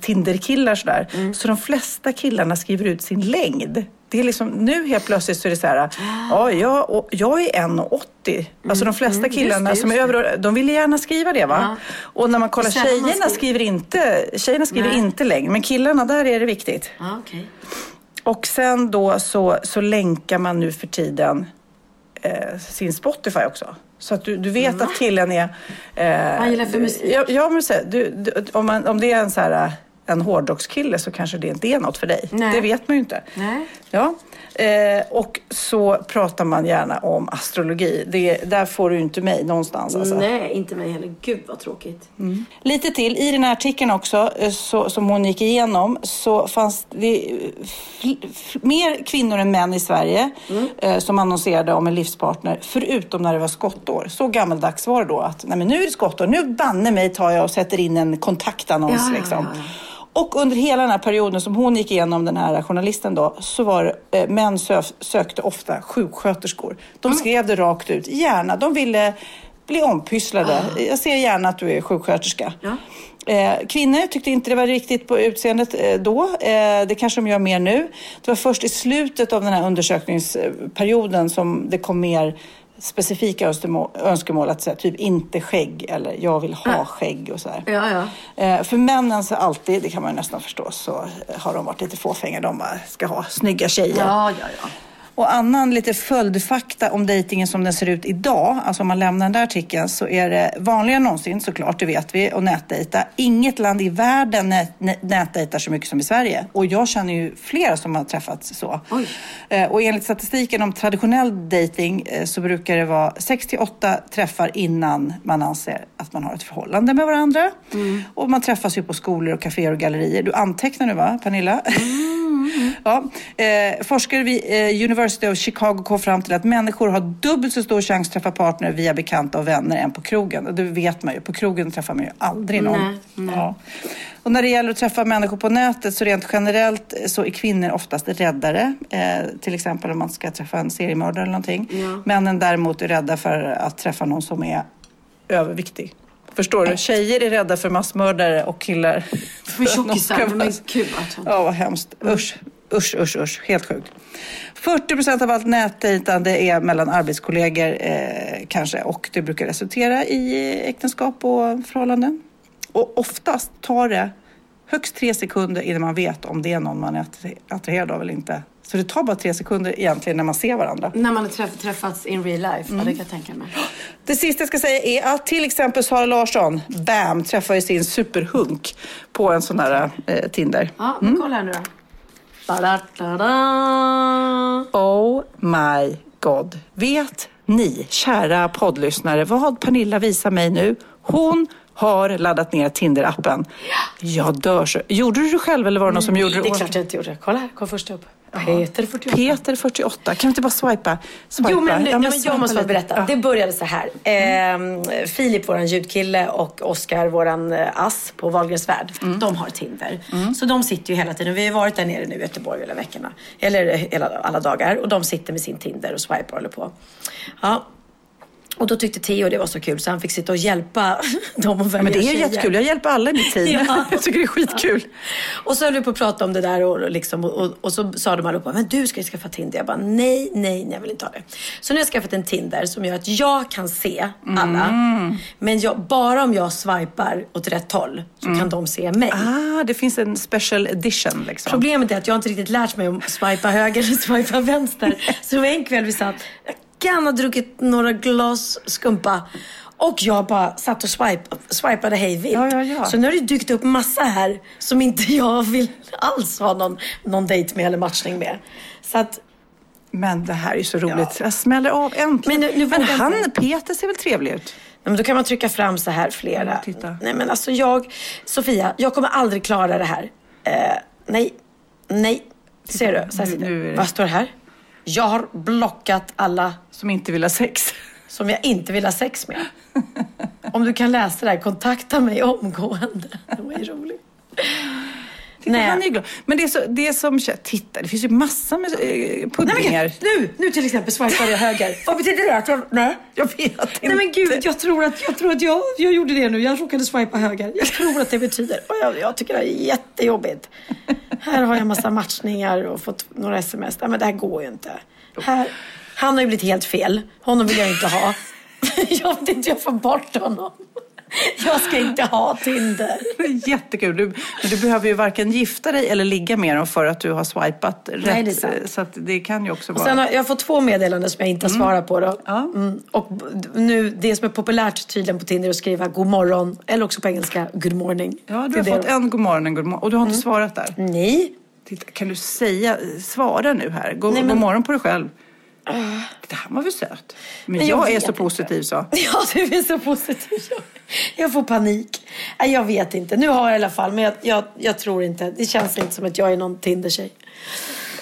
Tinder-killar sådär Mm. så de flesta killarna skriver ut sin längd. Det är liksom, nu helt plötsligt så är det så här, ja, jag, jag är 1,80. Alltså de flesta mm, just killarna det, som är just över, de vill gärna skriva det va? Och när man kollar Det sällan man tjejerna skriver inte, tjejerna skriver Nej. inte längd, men killarna där är det viktigt. Ja, okej. Och sen då så, så länkar man nu för tiden eh, sin Spotify också. Så att du, du vet att killen är... Eh, Vad gillar för musik? Ja, ja men så, du, du, om, man, om det är en så här en hårdrockskille så kanske det inte är något för dig. Nej. Det vet man ju inte. Nej. Ja. Eh, och så pratar man gärna om astrologi. Det, där får du inte mig någonstans. Alltså. Nej, inte mig heller. Gud vad tråkigt. Lite till, i den här artikeln också eh, så, som hon gick igenom så fanns det eh, mer kvinnor än män i Sverige eh, som annonserade om en livspartner förutom när det var skottår. Så gammaldags var det då att nej, men nu är det skottår, nu banne mig tar jag och sätter in en kontaktannons. Ja, ja, liksom. ja, Och under hela den här perioden som hon gick igenom, den här journalisten då, så var det, eh, män sö sökte ofta sjuksköterskor. De skrev det rakt ut, gärna. De ville bli ompysslade. Jag ser gärna att du är sjuksköterska. Ja. Eh, kvinnor tyckte inte det var riktigt på utseendet eh, då. Eh, det kanske de gör mer nu. Det var först i slutet av den här undersökningsperioden som det kom mer specifika önskemål, att säga typ inte skägg eller jag vill ha skägg och så här. Ja, ja. Eh, för männen så alltid, det kan man ju nästan förstå, så har de varit lite fåfänga. De bara ska ha snygga tjejer. Ja, ja, ja. Och annan lite följdfakta om dejtingen som den ser ut idag, alltså om man lämnar den där artikeln, så är det vanligare än någonsin såklart, det vet vi, att nätdejta. Inget land i världen nät, nät, nätdejtar så mycket som i Sverige. Och jag känner ju flera som har träffats så. Oj. Eh, och enligt statistiken om traditionell dating eh, så brukar det vara 6 till 8 träffar innan man anser att man har ett förhållande med varandra. Och man träffas ju på skolor och kaféer och gallerier. Du antecknar nu va, Pernilla? Ja, eh, forskare vid eh, University of Chicago kom fram till att människor har dubbelt så stor chans att träffa partner via bekanta och vänner än på krogen. Och det vet man ju. På krogen träffar man ju aldrig någon. Ja. Och när det gäller att träffa människor på nätet så rent generellt så är kvinnor oftast räddare. Eh, till exempel om man ska träffa en seriemördare eller någonting. Männen däremot är rädda för att träffa någon som är överviktig. Förstår du? Tjejer är rädda för massmördare och killar För tjockisar, vara- gud alltså. Ja, vad hemskt. Usch. Usch, usch, usch. Helt sjukt. 40 procent av allt nätdejtande är mellan arbetskollegor eh, kanske och det brukar resultera i äktenskap och förhållanden. Och oftast tar det högst tre sekunder innan man vet om det är någon man är attraherad av eller inte. Så det tar bara tre sekunder egentligen när man ser varandra. När man har träff träffats in real life, Mm. ja, det kan jag tänka mig. Det sista jag ska säga är att till exempel Sara Larsson, bam, träffar ju sin superhunk på en sån här eh, Tinder. Ja, men kolla här nu då. Oh my god. Vet ni, kära poddlyssnare, vad Pernilla visar mig nu? Hon har laddat ner Tinder-appen. Jag dör så. Gjorde du det själv eller var det någon som gjorde det? Det är klart jag inte gjorde. Kolla här, kom först upp. Peter 48. Peter 48. Kan vi inte bara swipa? swipa? Jo, men, nu, Ja, men swipa jag måste bara berätta. Ja. Det började så här. Eh, Filip, våran ljudkille och Oskar, våran eh, ass på Wahlgrens värld. Mm. De har Tinder. Så de sitter ju hela tiden. Vi har varit där nere nu i Göteborg hela veckorna. Eller hela, alla dagar. Och de sitter med sin Tinder och swipar och håller på. Ja. Och då tyckte Theo det var så kul så han fick sitta och hjälpa dem att välja Ja, men det är tjejer. jättekul. Jag hjälper alla i mitt team. Ja. Jag tycker det är skitkul. Och så höll vi på att prata om det där och, liksom, och, och, och så sa de allihopa, men du ska ju skaffa Tinder. Jag bara, nej, nej, nej, jag vill inte ha det. Så nu har jag skaffat en Tinder som gör att jag kan se alla. Mm. Men jag, bara om jag swipar åt rätt håll så kan de se mig. Ah, det finns en special edition liksom. Problemet är att jag inte riktigt lärt mig om swipa höger eller swipa vänster. Så en kväll vi satt, jag kan ha druckit några glas skumpa. Och jag bara satt och swipe, swipade hej vilt. Ja, ja, ja. Så nu har det dykt upp massa här som inte jag vill alls ha någon, någon dejt med eller matchning med. Så att, Men det här är ju så roligt. Jag smäller av äntligen. Men nu- nu men han. Peter ser väl trevlig ut? nej, men då kan man trycka fram så här flera. Ja, titta. Nej men alltså jag, Sofia, jag kommer aldrig klara det här. Eh, nej, nej. Ser du? Så här Nu- nu det- Vad står det här? Jag har blockat alla Som inte vill ha sex. som jag inte vill ha sex med. Om du kan läsa det här, kontakta mig omgående. Det var ju roligt. Titta, Nej. han är glad. Men det är, så, det som... Titta, det finns ju massor med eh, Nej men puddingar. nu, nu till exempel swipade jag höger. Vad betyder det? Att jag, nej. Jag vet inte. Nej men gud, jag tror att, jag, tror att jag, jag gjorde det nu. Jag råkade swipa höger. Jag tror att det betyder. Och jag, jag tycker det är jättejobbigt. Här har jag massa matchningar och fått några sms. Nej men det här går ju inte. Här, han har ju blivit helt fel. Honom vill jag inte ha. Jag vet inte hur jag får bort honom. Jag ska inte ha Tinder. Det jättekul. Du, du behöver ju varken gifta dig eller ligga med dem för att du har swipat rätt. Nej, det är sant. Så det kan ju också vara... sen har jag fått två meddelanden som jag inte har svarat på. Då. Ja. Mm. Och nu, det som är populärt tydligen på Tinder är att skriva god morgon eller också på engelska good morning. Ja, du Det har det fått de- en god morgon, en god morgon. Och du har inte svarat där. Nej. Titta, kan du säga, svara nu här. God, Nej, men- god morgon på dig själv. Det här var väl söt. Men, jag jag, är så positiv så. Ja, du är så positiv. Jag- Jag får panik. Nej, jag vet inte. Nu har jag i alla fall, men jag, jag, jag tror inte. Det känns inte som att jag är någon Tinder-tjej.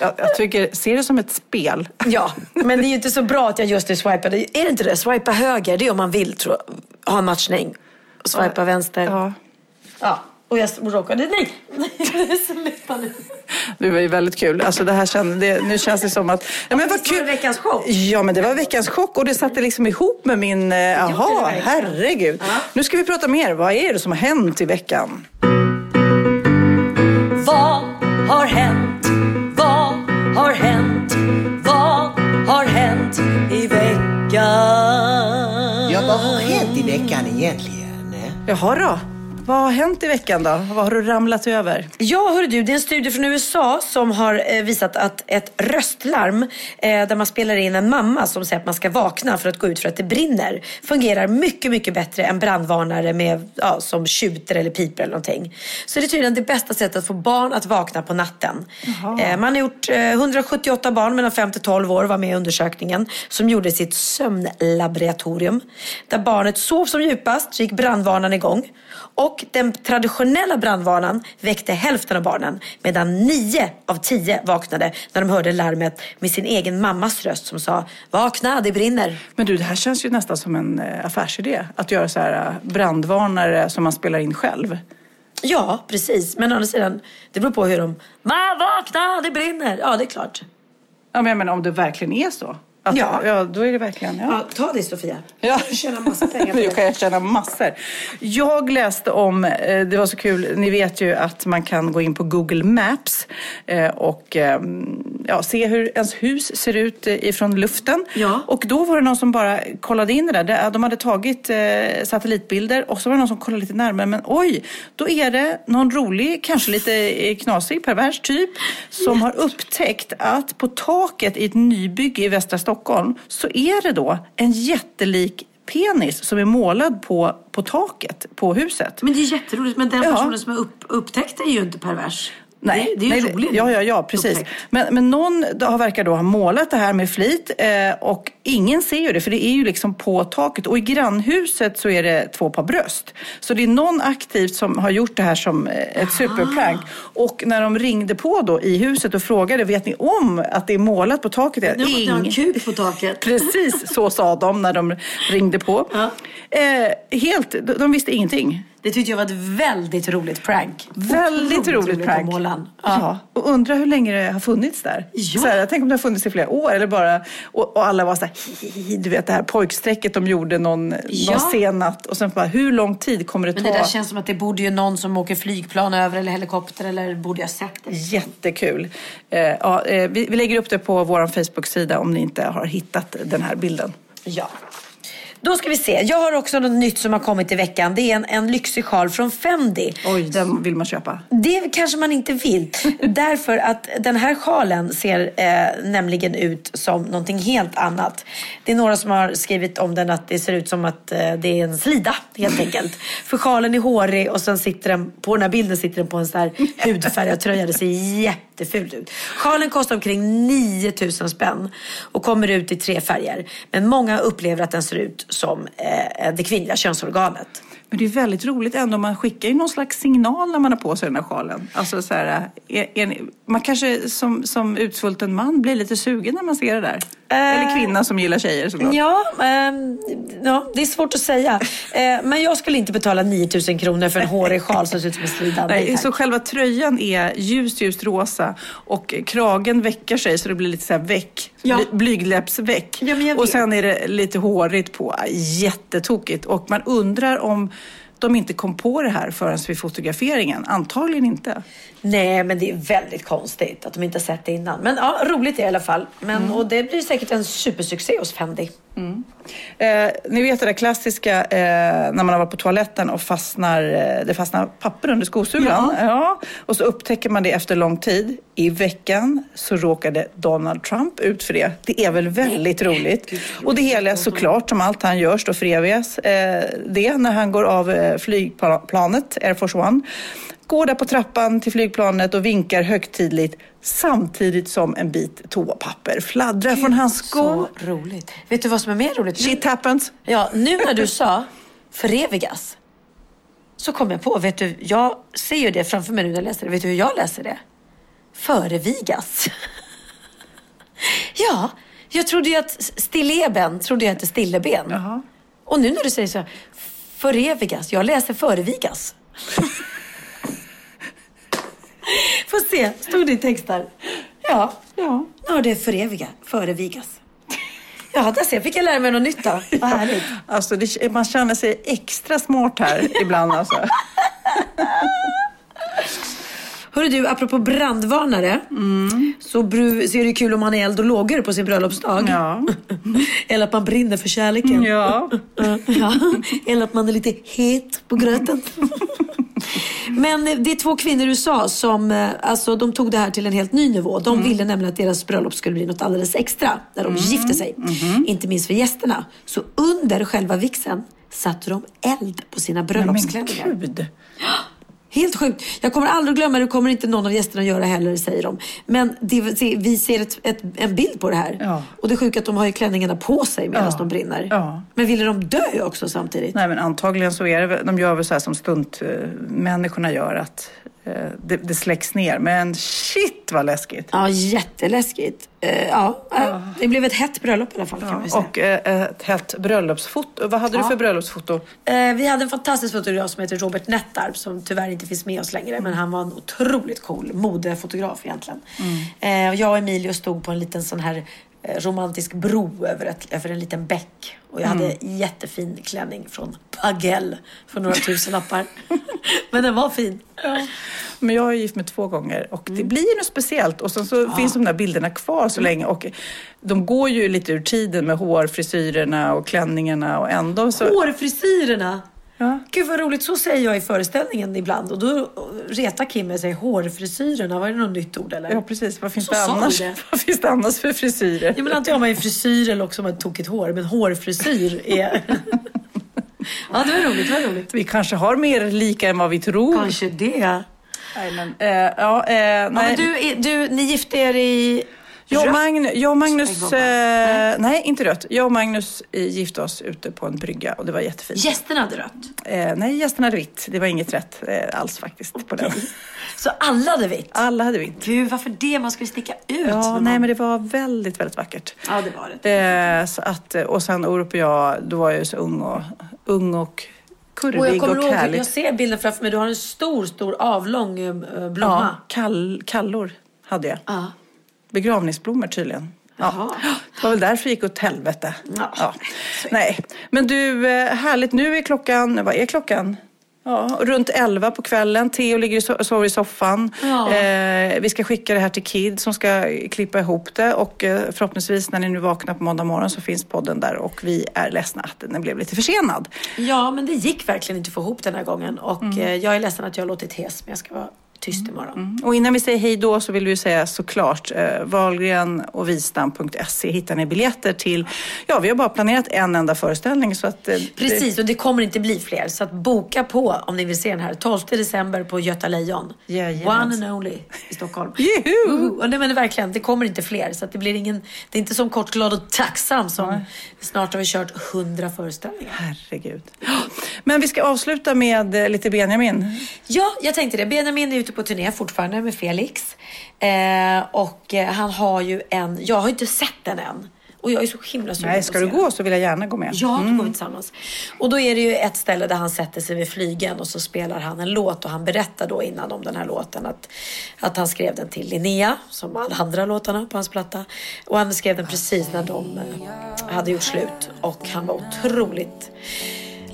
Jag, jag tycker, se det som ett spel. Ja, men det är ju inte så bra att jag just nu swipade. Är det inte det? Swipa höger, det är om man vill tror jag, ha en matchning. Swipa vänster. Ja. Ja, och jag råkade... Nej! Sluta nu. Det var ju väldigt kul. Alltså det här kände, det, nu känns det som att... Ja, men vad var det kul. veckans chock? Ja, men det var veckans chock och det satte liksom ihop med min... eh, Jaha, herregud. Nu ska vi prata mer. Vad är det som har hänt i veckan? Vad har hänt? Vad har hänt? Vad har hänt i veckan? Ja, vad har hänt i veckan egentligen? Jaha då. Vad har hänt i veckan då? Vad har du ramlat över? Ja, hör du, det är en studie från USA som har eh, visat att ett röstlarm eh, där man spelar in en mamma som säger att man ska vakna för att gå ut för att det brinner fungerar mycket, mycket bättre än brandvarnare med, ja, som tjuter eller piper eller någonting. Så det är tydligen det bästa sättet att få barn att vakna på natten. Eh, man har gjort eh, 178 barn mellan 5 till 12 år var med i undersökningen som gjorde sitt sömnlaboratorium. Där barnet sov som djupast så gick brandvarnaren igång. Och den traditionella brandvarnaren väckte hälften av barnen medan nio av tio vaknade när de hörde larmet med sin egen mammas röst som sa Vakna, det brinner. Men du, det här känns ju nästan som en eh, affärsidé. Att göra så här eh, brandvarnare som man spelar in själv. Ja, precis. Men å andra sidan, det beror på hur de... Va, vakna, det brinner. Ja, det är klart. Ja, men menar om det verkligen är så. Att, Ja. ja. då är det verkligen... Ja. Ja, ta det Sofia. Ja. Du tjänar massa pengar på det. kan jag tjäna massor. Jag läste om, eh, det var så kul, ni vet ju att man kan gå in på Google Maps eh, och eh, ja, se hur ens hus ser ut ifrån luften. Ja. Och då var det någon som bara kollade in det där. De hade tagit satellitbilder och så var det någon som kollade lite närmare. Men oj, då är det någon rolig, kanske lite knasig, pervers typ som har upptäckt att på taket i ett nybygge i västra Stockholm så är det då en jättelik penis som är målad på, på taket på huset. Men det är jätteroligt. Men den Ja. personen som har upp, upptäckt det är ju inte pervers. Nej, det, det är ju nej, roligt. Ja, ja, ja, precis. upptäckt. Men, men någon har, verkar då ha målat det här med flit eh, och ingen ser ju det för det är ju liksom på taket och i grannhuset så är det två par bröst. Så det är någon aktivt som har gjort det här som eh, ett superprank. Och när de ringde på då i huset och frågade, vet ni om att det är målat på taket? Nu måste jag ha en Ing- kuk på taket. Precis så sa de när de ringde på. Ja. Eh, helt, de visste ingenting. Det tyckte jag var ett väldigt roligt prank. Väldigt Otroligt roligt av prank. Målan. Ja. och undrar hur länge det har funnits där. Ja. Så här, jag tänker om det har funnits i flera år eller bara, och, och alla var så här, hi, hi, hi, du vet det här pojkstrecket de gjorde någon, Ja. någon sen natt och sen bara, hur lång tid kommer det Men ta? det där känns som att det borde ju någon som åker flygplan över eller helikopter eller borde jag sett det. Jättekul. Eh, ja, eh, vi, vi lägger upp det på vår Facebook-sida om ni inte har hittat den här bilden. Ja. Då ska vi se. Jag har också något nytt som har kommit i veckan. Det är en, en lyxig sjal från Fendi. Oj, den vill man köpa. Det kanske man inte vill. Därför att den här sjalen ser eh, nämligen ut som någonting helt annat. Det är några som har skrivit om den att det ser ut som att eh, det är en slida helt enkelt. För sjalen är hårig och sen sitter den, på den här bilden sitter den på en sån här hudfärgad tröja. Det ser jättefult ut. Sjalen kostar omkring 9000 spänn och kommer ut i tre färger. Men många upplever att den ser ut som eh, det kvinnliga könsorganet. Men det är väldigt roligt ändå. Man skickar ju någon slags signal när man har på sig den här sjalen. Alltså så här, eh, är, är, man kanske som, som utsvulten man blir lite sugen när man ser det där. Eller kvinna som gillar tjejer såklart. Ja, ehm, ja, det är svårt att säga. Eh, men jag skulle inte betala 9000 kronor för en hårig sjal som ser ut som en slida. Nej, Nej, tack. så själva tröjan är ljust, ljust rosa och kragen veckar sig så det blir lite så här väck. Ja. Bly- Blygdläppsväck. Ja, och sen är det lite hårigt på. Jättetokigt. Och man undrar om de inte kom på det här förrän vid fotograferingen. Antagligen inte. Nej, men det är väldigt konstigt att de inte har sett det innan. Men ja, roligt i alla fall. Men, Och det blir säkert en supersuccé hos Fendi. Eh, ni vet det där klassiska eh, när man har varit på toaletten och fastnar, eh, det fastnar papper under skosulan. Ja. Och så upptäcker man det efter lång tid. I veckan så råkade Donald Trump ut för det. Det är väl väldigt roligt. Och det hela såklart, som allt han gör, står förevigas. Eh, det när han går av eh, flygplanet, Air Force One. Går där på trappan till flygplanet och vinkar högtidligt samtidigt som en bit toapapper fladdrar från hans sko. Så roligt. Vet du vad som är mer roligt? Shit happens. Ja, nu när du sa förevigas så kom jag på, vet du, jag ser ju det framför mig nu när jag läser det. Vet du hur jag läser det? Förevigas. ja, jag trodde ju att stilleben trodde jag hette stilleben. Jaha. Och nu när du säger så förevigas, jag läser förevigas. Får se, stod det i text där? Ja, Ja. ja det är föreviga, förevigas. Ja, där ser jag. Fick jag lära mig något nytt då. Vad härligt. Alltså det, man känner sig extra smart här ibland alltså. Hörru du, apropå brandvarnare. Så, bru- så är det kul om man är eld och lågor på sin bröllopsdag. Ja. Eller att man brinner för kärleken. Ja. ja. Eller att man är lite het på gröten. Men eh, det är två kvinnor i USA som eh, alltså, de tog det här till en helt ny nivå. De ville nämligen att deras bröllop skulle bli något alldeles extra när de gifte sig. Inte minst för gästerna. Så under själva vigseln satte de eld på sina bröllopsklänningar. Men gud. Helt sjukt. Jag kommer aldrig glömma det. Kommer inte någon av gästerna göra heller, säger de. Men det, vi ser ett, ett, en bild på det här. Ja. Och det är sjukt att de har ju klänningarna på sig medan Ja. de brinner. Ja. Men ville de dö också samtidigt? Nej men antagligen så är det de gör väl så här som stuntmänniskorna gör att det, det släcks ner. Men shit vad läskigt. Ja, jätteläskigt. Eh, ja, eh, det blev ett hett bröllop i alla fall kan säga. Och eh, ett hett bröllopsfoto. Vad hade du Ja. för bröllopsfoto? Eh, vi hade en fantastisk fotograf som heter Robert Nettarp som tyvärr inte finns med oss längre. Men han var en otroligt cool modefotograf egentligen. Eh, och jag och Emilio stod på en liten sån här eh, romantisk bro över, ett, över en liten bäck. Och jag Mm. hade jättefin klänning från Pagell för några tusen lappar. Men den var fin. Men jag är gift med två gånger och Mm. det blir något speciellt. Och sen så finns de där bilderna kvar så länge. Och de går ju lite ur tiden med hårfrisyrerna och klänningarna och ändå så... Hårfrisyrerna! Ja. Gud vad roligt, så säger jag i föreställningen ibland. Och då retar Kim med sig hårfrisyrerna. Var det något nytt ord eller? Ja, precis. Vad finns, Så det annars? det. Vad finns det annars för frisyrer? Ja, men antingen har man ju frisyr eller också har man tokigt hår. Men hårfrisyr är... ja, det var roligt, det var roligt. Vi kanske har mer lika än vad vi tror. Kanske det. Nej, men, eh, ja, eh, Ja, nej. men du, du, ni gifte er i... Jag och, Magn, jag och Magnus, eh, nej inte rött. Jag och Magnus eh, gifte oss ute på en brygga och det var jättefint. Gästerna hade rött. Eh, nej, gästerna hade vitt. Det var inget rätt eh, alls faktiskt på den. Så alla hade vitt. Alla hade vitt. Gud, varför det? Man skulle sticka ut. Ja, nej någon. men det var väldigt, väldigt vackert. Ja, det var det. Eh, så att, och sen Orup och jag, då var jag ju så ung och, ung och Och jag kurvig kommer och, ihåg, jag ser bilden framför mig. Du har en stor, stor avlång eh, Ja, blomma. kall, kallor hade jag. Ja. Begravningsblommor tydligen. Ja. Det var väl därför det gick åt helvete. Ja. Nej, men du, eh, härligt. Nu är klockan, vad är klockan? Ja, runt 11 på kvällen. Theo ligger och so- sover i soffan. Ja. Eh, vi ska skicka det här till Kid som ska klippa ihop det. Och eh, förhoppningsvis när ni nu vaknar på måndag morgon så finns podden där. Och vi är ledsna att den blev lite försenad. Ja, men det gick verkligen inte att få ihop den här gången. Och Mm. eh, jag är ledsen att jag har låtit hes, men jag ska vara tyst imorgon. Och innan vi säger hej då så vill vi säga såklart eh, Wahlgren och Wistam.se hittar ni biljetter till, ja vi har bara planerat en enda föreställning så att eh, Precis, och det kommer inte bli fler. Så att boka på om ni vill se den här. 12 december på Göta Lejon. Jajamän. One and only i Stockholm. Juhu! Uhu. Och det, men verkligen, det kommer inte fler. Så att det blir ingen, det är inte som kort, glad och tacksam som snart har vi kört 100 föreställningar. Herregud. Men vi ska avsluta med eh, lite Benjamin. Ja, jag tänkte det. Benjamin är ute på turné fortfarande med Felix. Eh, och eh, han har ju en, jag har inte sett den än. Och jag är så himla sugen Nej, ska du gå så vill jag gärna gå med. Ja, då går vi tillsammans. Och då är det ju ett ställe där han sätter sig vid flygeln och så spelar han en låt och han berättar då innan om den här låten att, att han skrev den till Linnea, som alla andra låtarna på hans platta. Och han skrev den precis när de eh, hade gjort slut och han var otroligt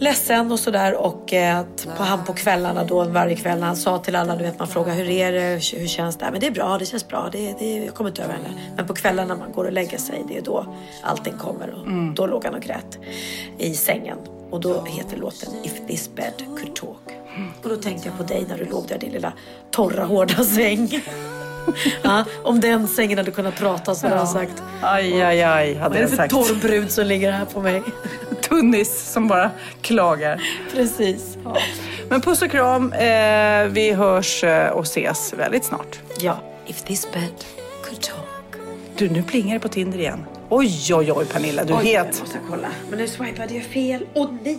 ledsen och sådär och eh, på, han på kvällarna då varje kväll när han sa till alla, du vet man frågar hur är det, hur känns det? Men det är bra, det känns bra, det, det, jag kommer inte över henne. Men på kvällarna när man går och lägger sig, det är då allting kommer och då låg han och grät i sängen. Och då heter låten If this bed could talk. Och då tänkte jag på dig när du låg där i din lilla torra hårda säng. ja, om den sängen hade kunnat prata så hade han sagt Aj, aj, aj, hade Vad är det jag för sagt. torr brud som ligger här på mig? Tunnis som bara klagar. Precis. Men puss och kram. Eh, vi hörs eh, och ses väldigt snart. Ja, if this bed could talk. Du, nu plingar det på Tinder igen. Oj, oj, oj, Pernilla. Du är Oj, jag het. måste kolla. Men nu swipade jag fel. Åh nej!